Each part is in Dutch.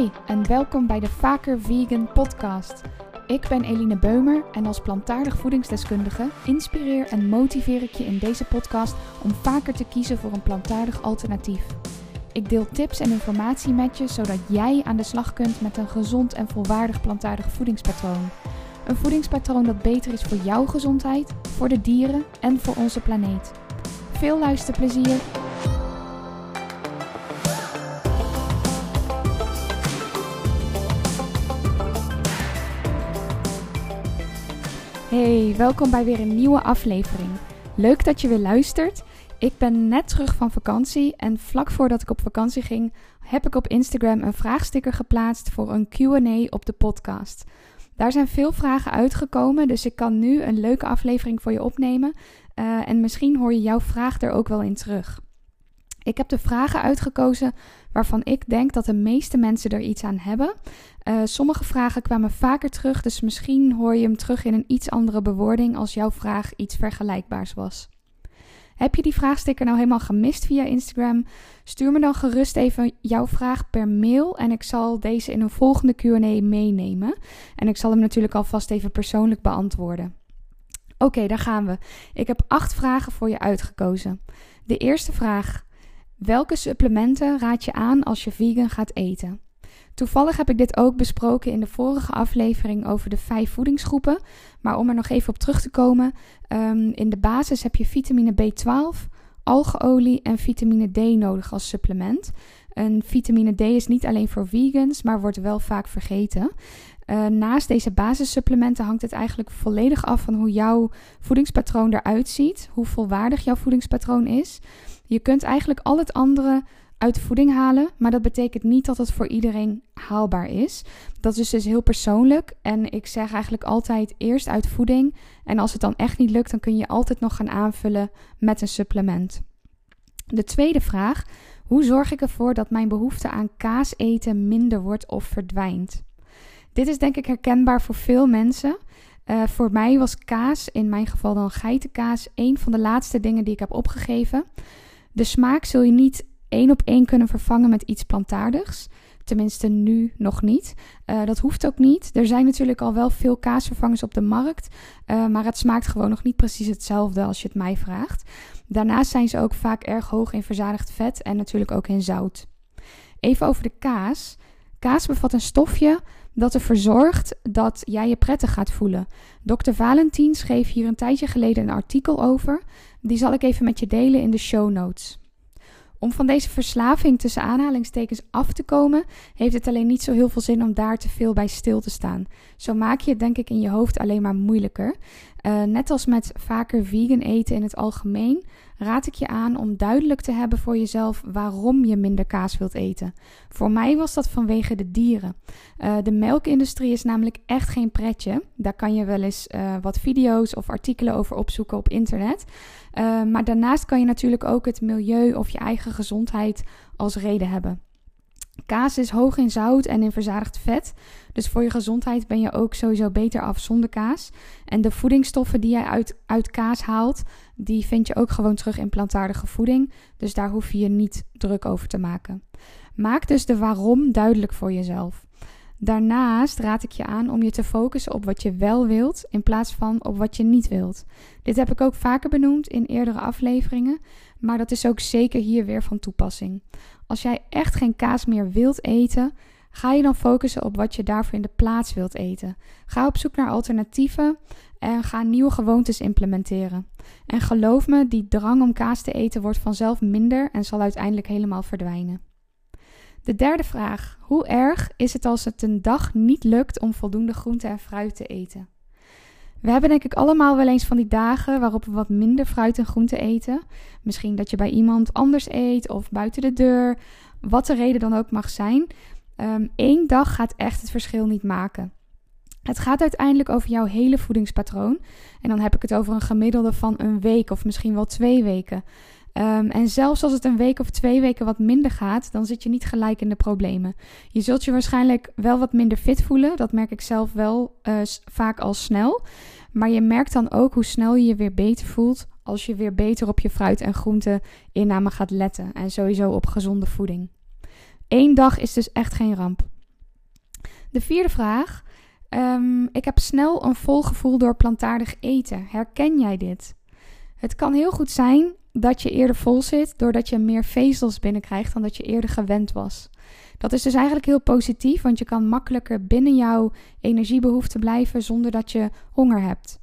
Hoi en welkom bij de Vaker Vegan podcast. Ik ben Eline Beumer en als plantaardig voedingsdeskundige inspireer en motiveer ik je in deze podcast om vaker te kiezen voor een plantaardig alternatief. Ik deel tips en informatie met je zodat jij aan de slag kunt met een gezond en volwaardig plantaardig voedingspatroon. Een voedingspatroon dat beter is voor jouw gezondheid, voor de dieren en voor onze planeet. Veel luisterplezier Hey, welkom bij weer een nieuwe aflevering. Leuk dat je weer luistert. Ik ben net terug van vakantie en vlak voordat ik op vakantie ging, heb ik op Instagram een vraagsticker geplaatst voor een QA op de podcast. Daar zijn veel vragen uitgekomen, dus ik kan nu een leuke aflevering voor je opnemen. Uh, en misschien hoor je jouw vraag er ook wel in terug. Ik heb de vragen uitgekozen waarvan ik denk dat de meeste mensen er iets aan hebben. Uh, sommige vragen kwamen vaker terug, dus misschien hoor je hem terug in een iets andere bewoording als jouw vraag iets vergelijkbaars was. Heb je die vraagsticker nou helemaal gemist via Instagram? Stuur me dan gerust even jouw vraag per mail en ik zal deze in een volgende QA meenemen. En ik zal hem natuurlijk alvast even persoonlijk beantwoorden. Oké, daar gaan we. Ik heb acht vragen voor je uitgekozen. De eerste vraag. Welke supplementen raad je aan als je vegan gaat eten? Toevallig heb ik dit ook besproken in de vorige aflevering over de vijf voedingsgroepen. Maar om er nog even op terug te komen, um, in de basis heb je vitamine B12, algeolie en vitamine D nodig als supplement. En vitamine D is niet alleen voor vegans, maar wordt wel vaak vergeten. Uh, naast deze basissupplementen hangt het eigenlijk volledig af van hoe jouw voedingspatroon eruit ziet, hoe volwaardig jouw voedingspatroon is. Je kunt eigenlijk al het andere uit voeding halen, maar dat betekent niet dat het voor iedereen haalbaar is. Dat is dus heel persoonlijk en ik zeg eigenlijk altijd eerst uit voeding en als het dan echt niet lukt, dan kun je altijd nog gaan aanvullen met een supplement. De tweede vraag: hoe zorg ik ervoor dat mijn behoefte aan kaas eten minder wordt of verdwijnt? Dit is denk ik herkenbaar voor veel mensen. Uh, voor mij was kaas, in mijn geval dan geitenkaas, een van de laatste dingen die ik heb opgegeven. De smaak zul je niet één op één kunnen vervangen met iets plantaardigs. Tenminste, nu nog niet. Uh, dat hoeft ook niet. Er zijn natuurlijk al wel veel kaasvervangers op de markt. Uh, maar het smaakt gewoon nog niet precies hetzelfde als je het mij vraagt. Daarnaast zijn ze ook vaak erg hoog in verzadigd vet en natuurlijk ook in zout. Even over de kaas. Kaas bevat een stofje dat ervoor zorgt dat jij je prettig gaat voelen. Dr. Valentien schreef hier een tijdje geleden een artikel over. Die zal ik even met je delen in de show notes. Om van deze verslaving tussen aanhalingstekens af te komen, heeft het alleen niet zo heel veel zin om daar te veel bij stil te staan. Zo maak je het denk ik in je hoofd alleen maar moeilijker. Uh, net als met vaker vegan eten in het algemeen, raad ik je aan om duidelijk te hebben voor jezelf waarom je minder kaas wilt eten. Voor mij was dat vanwege de dieren. Uh, de melkindustrie is namelijk echt geen pretje. Daar kan je wel eens uh, wat video's of artikelen over opzoeken op internet. Maar daarnaast kan je natuurlijk ook het milieu of je eigen gezondheid als reden hebben. Kaas is hoog in zout en in verzadigd vet. Dus voor je gezondheid ben je ook sowieso beter af zonder kaas. En de voedingsstoffen die je uit, uit kaas haalt, die vind je ook gewoon terug in plantaardige voeding. Dus daar hoef je je niet druk over te maken. Maak dus de waarom duidelijk voor jezelf. Daarnaast raad ik je aan om je te focussen op wat je wel wilt in plaats van op wat je niet wilt. Dit heb ik ook vaker benoemd in eerdere afleveringen, maar dat is ook zeker hier weer van toepassing. Als jij echt geen kaas meer wilt eten, ga je dan focussen op wat je daarvoor in de plaats wilt eten. Ga op zoek naar alternatieven en ga nieuwe gewoontes implementeren. En geloof me, die drang om kaas te eten wordt vanzelf minder en zal uiteindelijk helemaal verdwijnen. De derde vraag: hoe erg is het als het een dag niet lukt om voldoende groente en fruit te eten? We hebben denk ik allemaal wel eens van die dagen waarop we wat minder fruit en groente eten. Misschien dat je bij iemand anders eet of buiten de deur. Wat de reden dan ook mag zijn. Um, één dag gaat echt het verschil niet maken. Het gaat uiteindelijk over jouw hele voedingspatroon. En dan heb ik het over een gemiddelde van een week of misschien wel twee weken. Um, en zelfs als het een week of twee weken wat minder gaat, dan zit je niet gelijk in de problemen. Je zult je waarschijnlijk wel wat minder fit voelen. Dat merk ik zelf wel uh, vaak al snel. Maar je merkt dan ook hoe snel je je weer beter voelt als je weer beter op je fruit en groente inname gaat letten. En sowieso op gezonde voeding. Eén dag is dus echt geen ramp. De vierde vraag. Ehm, ik heb snel een vol gevoel door plantaardig eten. Herken jij dit? Het kan heel goed zijn dat je eerder vol zit doordat je meer vezels binnenkrijgt dan dat je eerder gewend was. Dat is dus eigenlijk heel positief, want je kan makkelijker binnen jouw energiebehoefte blijven zonder dat je honger hebt.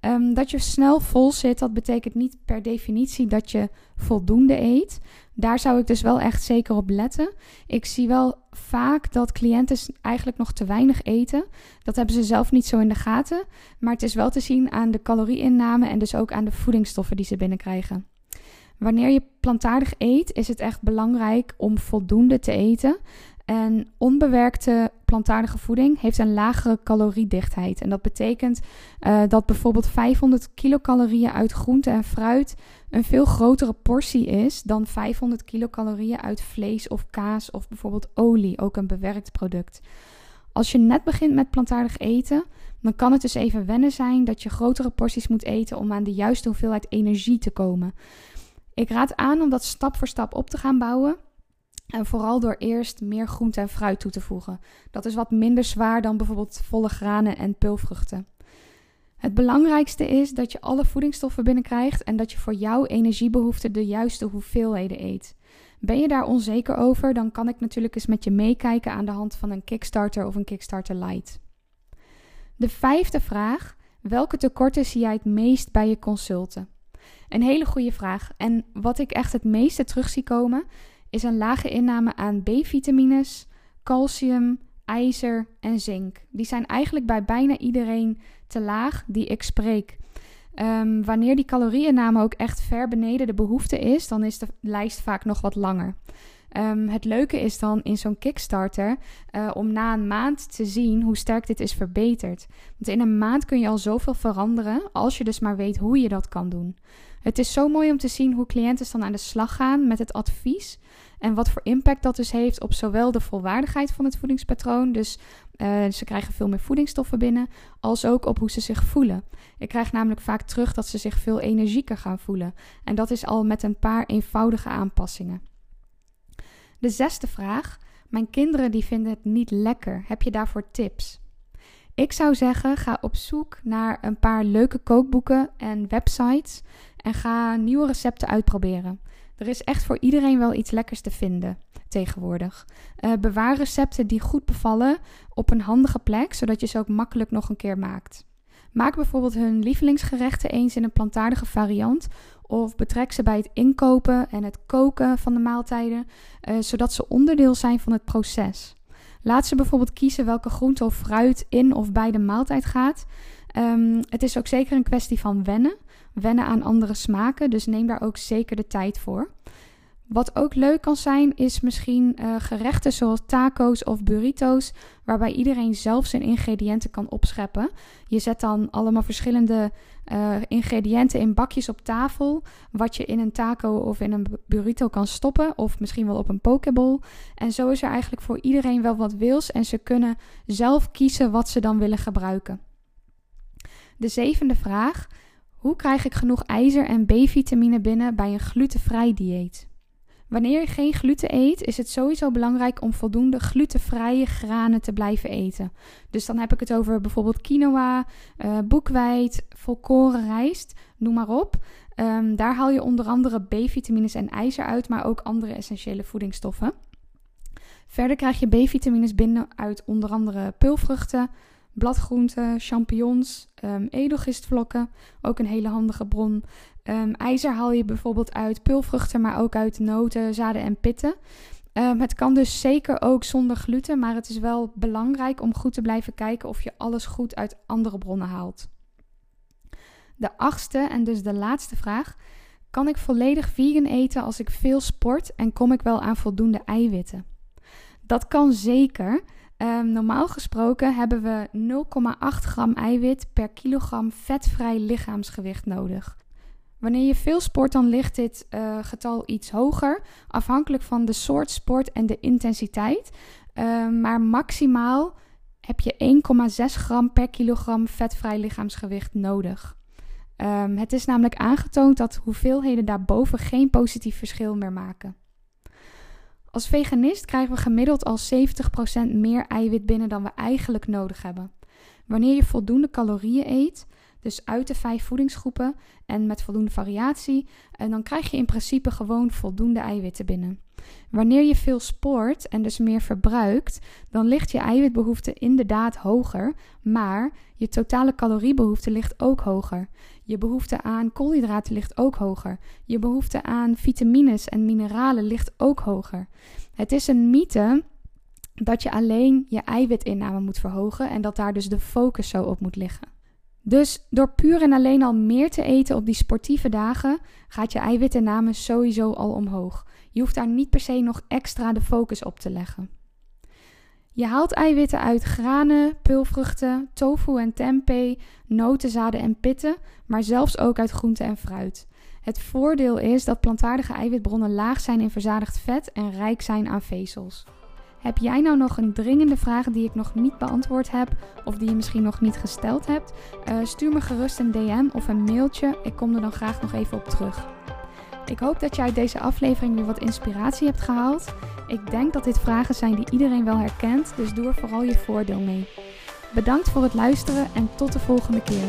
Um, dat je snel vol zit, dat betekent niet per definitie dat je voldoende eet. Daar zou ik dus wel echt zeker op letten. Ik zie wel vaak dat cliënten eigenlijk nog te weinig eten. Dat hebben ze zelf niet zo in de gaten. Maar het is wel te zien aan de calorieinname en dus ook aan de voedingsstoffen die ze binnenkrijgen. Wanneer je plantaardig eet, is het echt belangrijk om voldoende te eten. En onbewerkte plantaardige voeding heeft een lagere caloriedichtheid. En dat betekent uh, dat bijvoorbeeld 500 kilocalorieën uit groente en fruit een veel grotere portie is dan 500 kilocalorieën uit vlees of kaas of bijvoorbeeld olie, ook een bewerkt product. Als je net begint met plantaardig eten, dan kan het dus even wennen zijn dat je grotere porties moet eten om aan de juiste hoeveelheid energie te komen. Ik raad aan om dat stap voor stap op te gaan bouwen. En vooral door eerst meer groente en fruit toe te voegen. Dat is wat minder zwaar dan bijvoorbeeld volle granen en peulvruchten. Het belangrijkste is dat je alle voedingsstoffen binnenkrijgt en dat je voor jouw energiebehoeften de juiste hoeveelheden eet. Ben je daar onzeker over, dan kan ik natuurlijk eens met je meekijken aan de hand van een Kickstarter of een Kickstarter Lite. De vijfde vraag: welke tekorten zie jij het meest bij je consulten? Een hele goede vraag. En wat ik echt het meeste terug zie komen, is een lage inname aan B-vitamines, calcium, ijzer en zink. Die zijn eigenlijk bij bijna iedereen te laag die ik spreek. Um, wanneer die calorieinname ook echt ver beneden de behoefte is, dan is de lijst vaak nog wat langer. Um, het leuke is dan in zo'n Kickstarter uh, om na een maand te zien hoe sterk dit is verbeterd. Want in een maand kun je al zoveel veranderen als je dus maar weet hoe je dat kan doen. Het is zo mooi om te zien hoe cliënten dan aan de slag gaan met het advies. En wat voor impact dat dus heeft op zowel de volwaardigheid van het voedingspatroon. Dus uh, ze krijgen veel meer voedingsstoffen binnen. Als ook op hoe ze zich voelen. Ik krijg namelijk vaak terug dat ze zich veel energieker gaan voelen. En dat is al met een paar eenvoudige aanpassingen. De zesde vraag. Mijn kinderen die vinden het niet lekker. Heb je daarvoor tips? Ik zou zeggen, ga op zoek naar een paar leuke kookboeken en websites en ga nieuwe recepten uitproberen. Er is echt voor iedereen wel iets lekkers te vinden tegenwoordig. Uh, bewaar recepten die goed bevallen op een handige plek, zodat je ze ook makkelijk nog een keer maakt. Maak bijvoorbeeld hun lievelingsgerechten eens in een plantaardige variant. Of betrek ze bij het inkopen en het koken van de maaltijden, uh, zodat ze onderdeel zijn van het proces. Laat ze bijvoorbeeld kiezen welke groente of fruit in of bij de maaltijd gaat. Um, het is ook zeker een kwestie van wennen. Wennen aan andere smaken, dus neem daar ook zeker de tijd voor. Wat ook leuk kan zijn, is misschien uh, gerechten zoals taco's of burrito's, waarbij iedereen zelf zijn ingrediënten kan opscheppen. Je zet dan allemaal verschillende uh, ingrediënten in bakjes op tafel, wat je in een taco of in een burrito kan stoppen, of misschien wel op een pokeball. En zo is er eigenlijk voor iedereen wel wat wils en ze kunnen zelf kiezen wat ze dan willen gebruiken. De zevende vraag: hoe krijg ik genoeg ijzer en B-vitamine binnen bij een glutenvrij dieet? Wanneer je geen gluten eet, is het sowieso belangrijk om voldoende glutenvrije granen te blijven eten. Dus dan heb ik het over bijvoorbeeld quinoa, uh, boekweit, volkoren rijst, noem maar op. Um, daar haal je onder andere B-vitamines en ijzer uit, maar ook andere essentiële voedingsstoffen. Verder krijg je B-vitamines binnen uit onder andere peulvruchten, bladgroenten, champignons, um, edelgistvlokken, ook een hele handige bron. Um, ijzer haal je bijvoorbeeld uit peulvruchten, maar ook uit noten, zaden en pitten. Um, het kan dus zeker ook zonder gluten, maar het is wel belangrijk om goed te blijven kijken of je alles goed uit andere bronnen haalt. De achtste en dus de laatste vraag. Kan ik volledig vegan eten als ik veel sport en kom ik wel aan voldoende eiwitten? Dat kan zeker. Um, normaal gesproken hebben we 0,8 gram eiwit per kilogram vetvrij lichaamsgewicht nodig. Wanneer je veel sport, dan ligt dit uh, getal iets hoger, afhankelijk van de soort sport en de intensiteit. Uh, maar maximaal heb je 1,6 gram per kilogram vetvrij lichaamsgewicht nodig. Um, het is namelijk aangetoond dat hoeveelheden daarboven geen positief verschil meer maken. Als veganist krijgen we gemiddeld al 70% meer eiwit binnen dan we eigenlijk nodig hebben. Wanneer je voldoende calorieën eet, dus uit de vijf voedingsgroepen en met voldoende variatie, en dan krijg je in principe gewoon voldoende eiwitten binnen. Wanneer je veel sport en dus meer verbruikt, dan ligt je eiwitbehoefte inderdaad hoger, maar je totale caloriebehoefte ligt ook hoger. Je behoefte aan koolhydraten ligt ook hoger. Je behoefte aan vitamines en mineralen ligt ook hoger. Het is een mythe dat je alleen je eiwitinname moet verhogen en dat daar dus de focus zo op moet liggen. Dus door puur en alleen al meer te eten op die sportieve dagen, gaat je eiwitinname sowieso al omhoog. Je hoeft daar niet per se nog extra de focus op te leggen. Je haalt eiwitten uit granen, pulvruchten, tofu en tempeh, notenzaden en pitten, maar zelfs ook uit groenten en fruit. Het voordeel is dat plantaardige eiwitbronnen laag zijn in verzadigd vet en rijk zijn aan vezels. Heb jij nou nog een dringende vraag die ik nog niet beantwoord heb of die je misschien nog niet gesteld hebt? Uh, stuur me gerust een DM of een mailtje. Ik kom er dan graag nog even op terug. Ik hoop dat jij uit deze aflevering weer wat inspiratie hebt gehaald. Ik denk dat dit vragen zijn die iedereen wel herkent, dus doe er vooral je voordeel mee. Bedankt voor het luisteren en tot de volgende keer.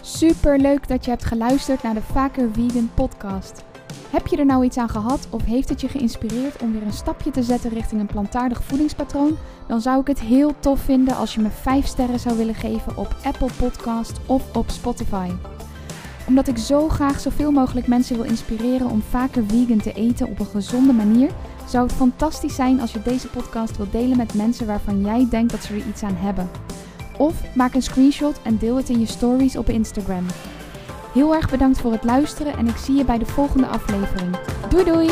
Super leuk dat je hebt geluisterd naar de Vaker Vegan podcast. Heb je er nou iets aan gehad of heeft het je geïnspireerd om weer een stapje te zetten richting een plantaardig voedingspatroon? Dan zou ik het heel tof vinden als je me 5 sterren zou willen geven op Apple Podcast of op Spotify. Omdat ik zo graag zoveel mogelijk mensen wil inspireren om vaker vegan te eten op een gezonde manier, zou het fantastisch zijn als je deze podcast wilt delen met mensen waarvan jij denkt dat ze er iets aan hebben. Of maak een screenshot en deel het in je stories op Instagram. Heel erg bedankt voor het luisteren en ik zie je bij de volgende aflevering. Doei doei!